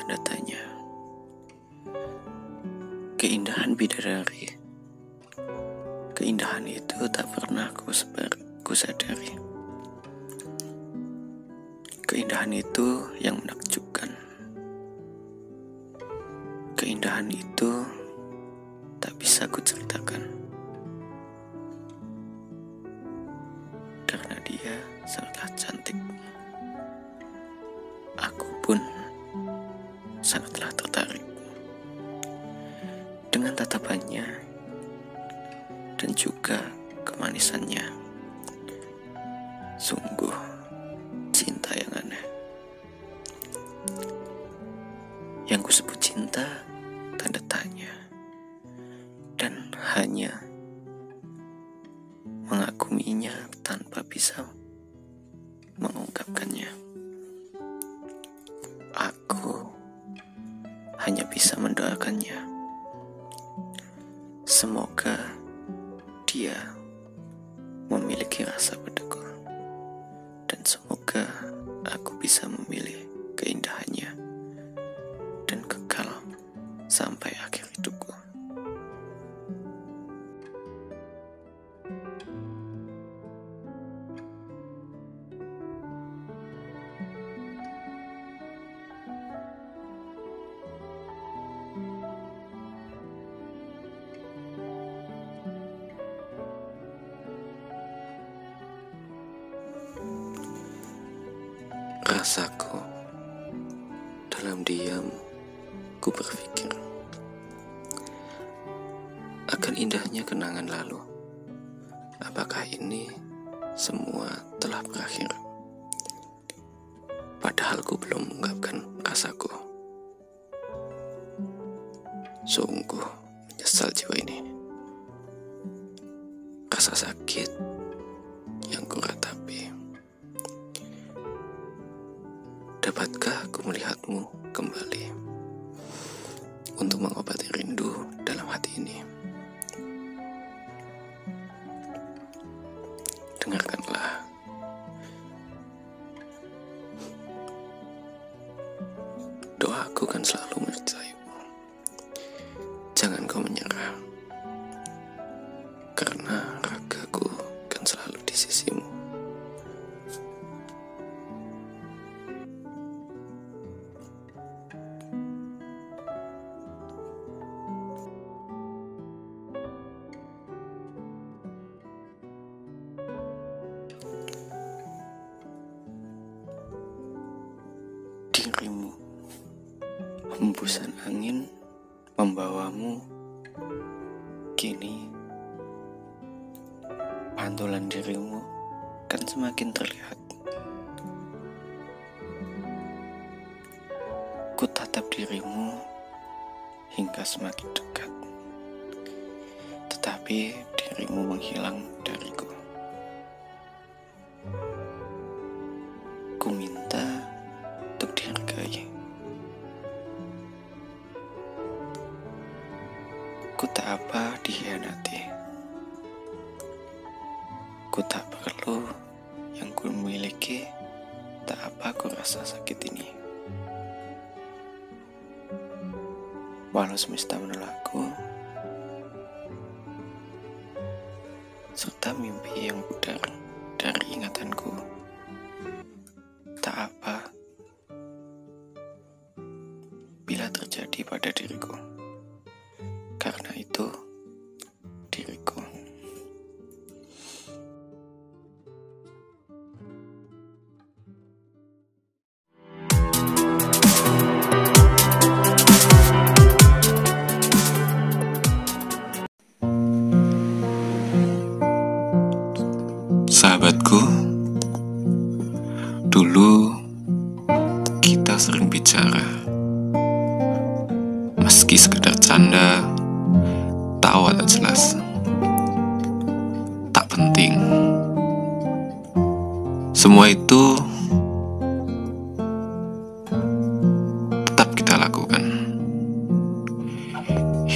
tanda tanya. Keindahan bidadari. Keindahan itu tak pernah ku, sebar, ku sadari. Keindahan itu yang menakjubkan. Keindahan itu tak bisa ku ceritakan. Karena dia sangatlah cantik. Sangatlah tertarik dengan tatapannya dan juga kemanisannya. Sungguh cinta yang aneh. Yang kusebut cinta hanya bisa mendoakannya. Semoga dia memiliki rasa padaku dan semoga aku bisa memilih keindahannya Rasaku dalam diam, ku berpikir akan indahnya kenangan lalu. Apakah ini semua telah berakhir? Padahal ku belum mengungkapkan rasaku. Sungguh menyesal jiwa ini. Rasa sakit Dapatkah aku melihatmu kembali untuk mengobati rindu dalam hati ini? Dengarkanlah. Doaku kan selalu menyertaimu. Dirimu. Hembusan angin membawamu kini pantulan dirimu kan semakin terlihat. Ku tatap dirimu hingga semakin dekat. Tetapi dirimu menghilang dariku. Ku tak perlu yang ku miliki, tak apa ku rasa sakit ini. Walau semesta menolakku, serta mimpi yang pudar dari ingatanku, tak apa bila terjadi pada diriku.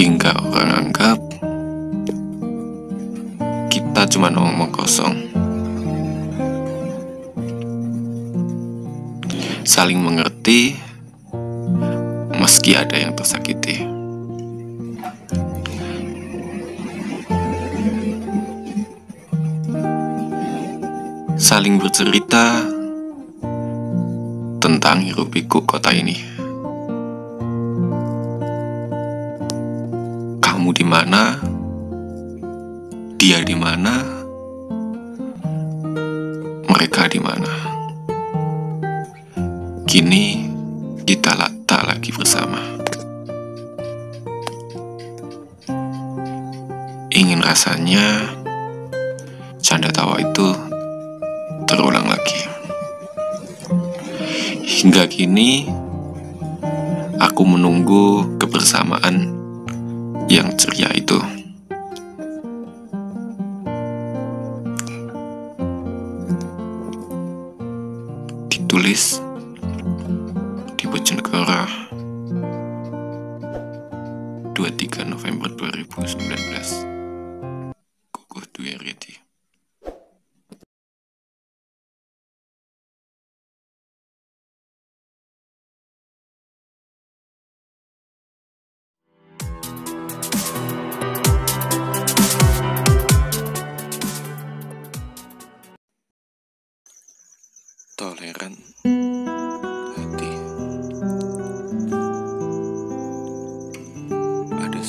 Hingga orang anggap kita cuma ngomong kosong. Saling mengerti tiada yang tersakiti. Saling bercerita tentang hiruk pikuk kota ini. Di mana? Dia di mana? Mereka di mana? Kini kita tak lagi bersama. Ingin rasanya canda tawa itu terulang lagi. Hingga kini aku menunggu kebersamaan yang ceria itu. Ditulis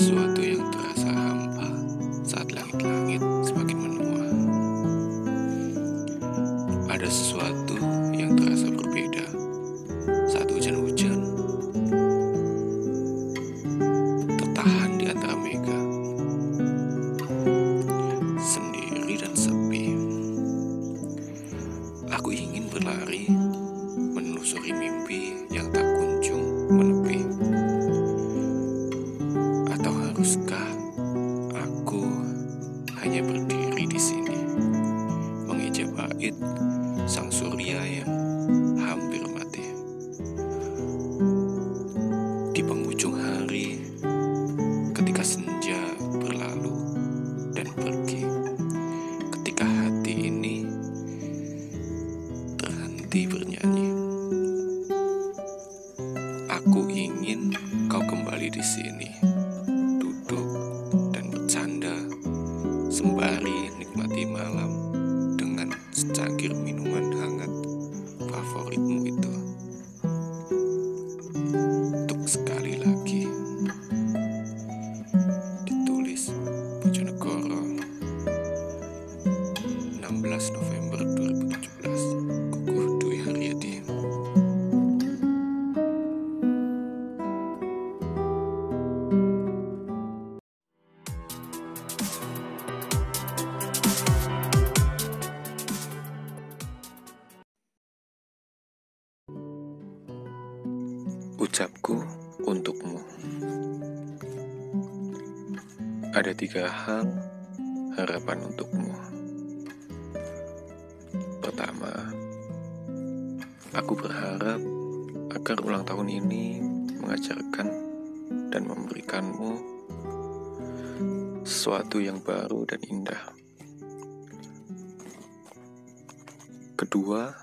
sesuatu yang hari ketika senja berlalu dan pergi. Ketika hati ini terhenti bernyanyi. Aku ingin kau kembali di sini, duduk dan bercanda, sembari nikmati malam dengan secangkir minuman Ada tiga hal harapan untukmu Pertama, aku berharap agar ulang tahun ini mengajarkan dan memberikanmu sesuatu yang baru dan indah. Kedua,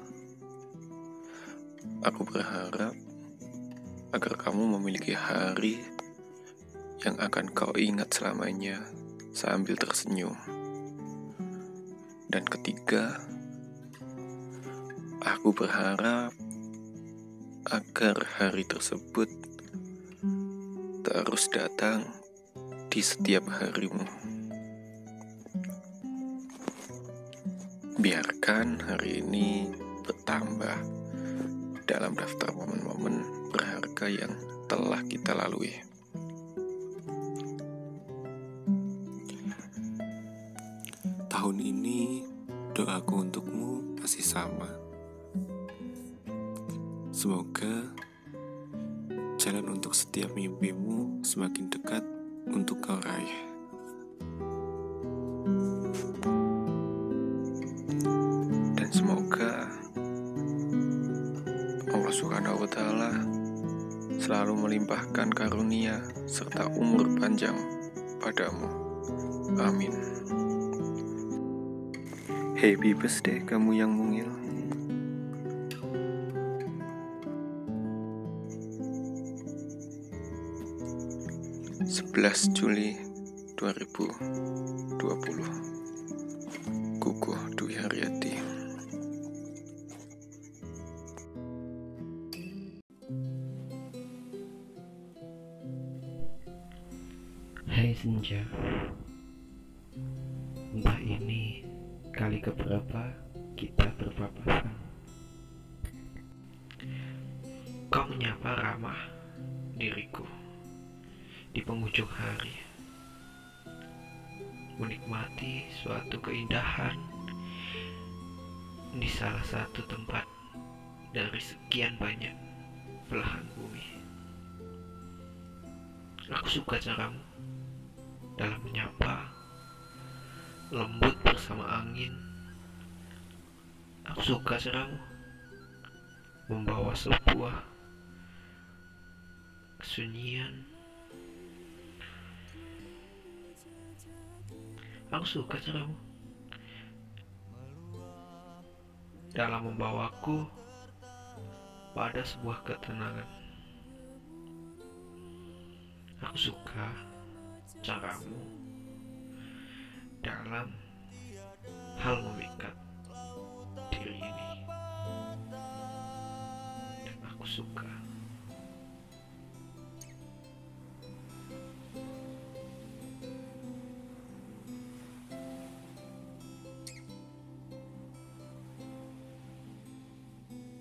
aku berharap agar kamu memiliki hari yang akan kau ingat selamanya sambil tersenyum. Dan ketiga, aku berharap agar hari tersebut terus datang di setiap harimu. Biarkan hari ini bertambah dalam daftar momen-momen berharga yang telah kita lalui. Jalan untuk setiap mimpimu semakin dekat untuk kau raih. Dan semoga Allah Subhanahu wa taala selalu melimpahkan karunia serta umur panjang padamu. Amin. Happy birthday kamu yang mungil. 11 Juli 2020 Kukuh Dwi Haryati. Hai senja. Entah ini kali keberapa kita berpapasan Kau menyapa ramah diriku di penghujung hari Menikmati suatu keindahan di salah satu tempat dari sekian banyak belahan bumi Aku suka caramu dalam menyapa, lembut bersama angin. Aku suka caramu membawa sebuah kesunyian. Aku suka caramu dalam membawaku pada sebuah ketenangan. Aku suka caramu dalam hal memikat diri ini dan aku suka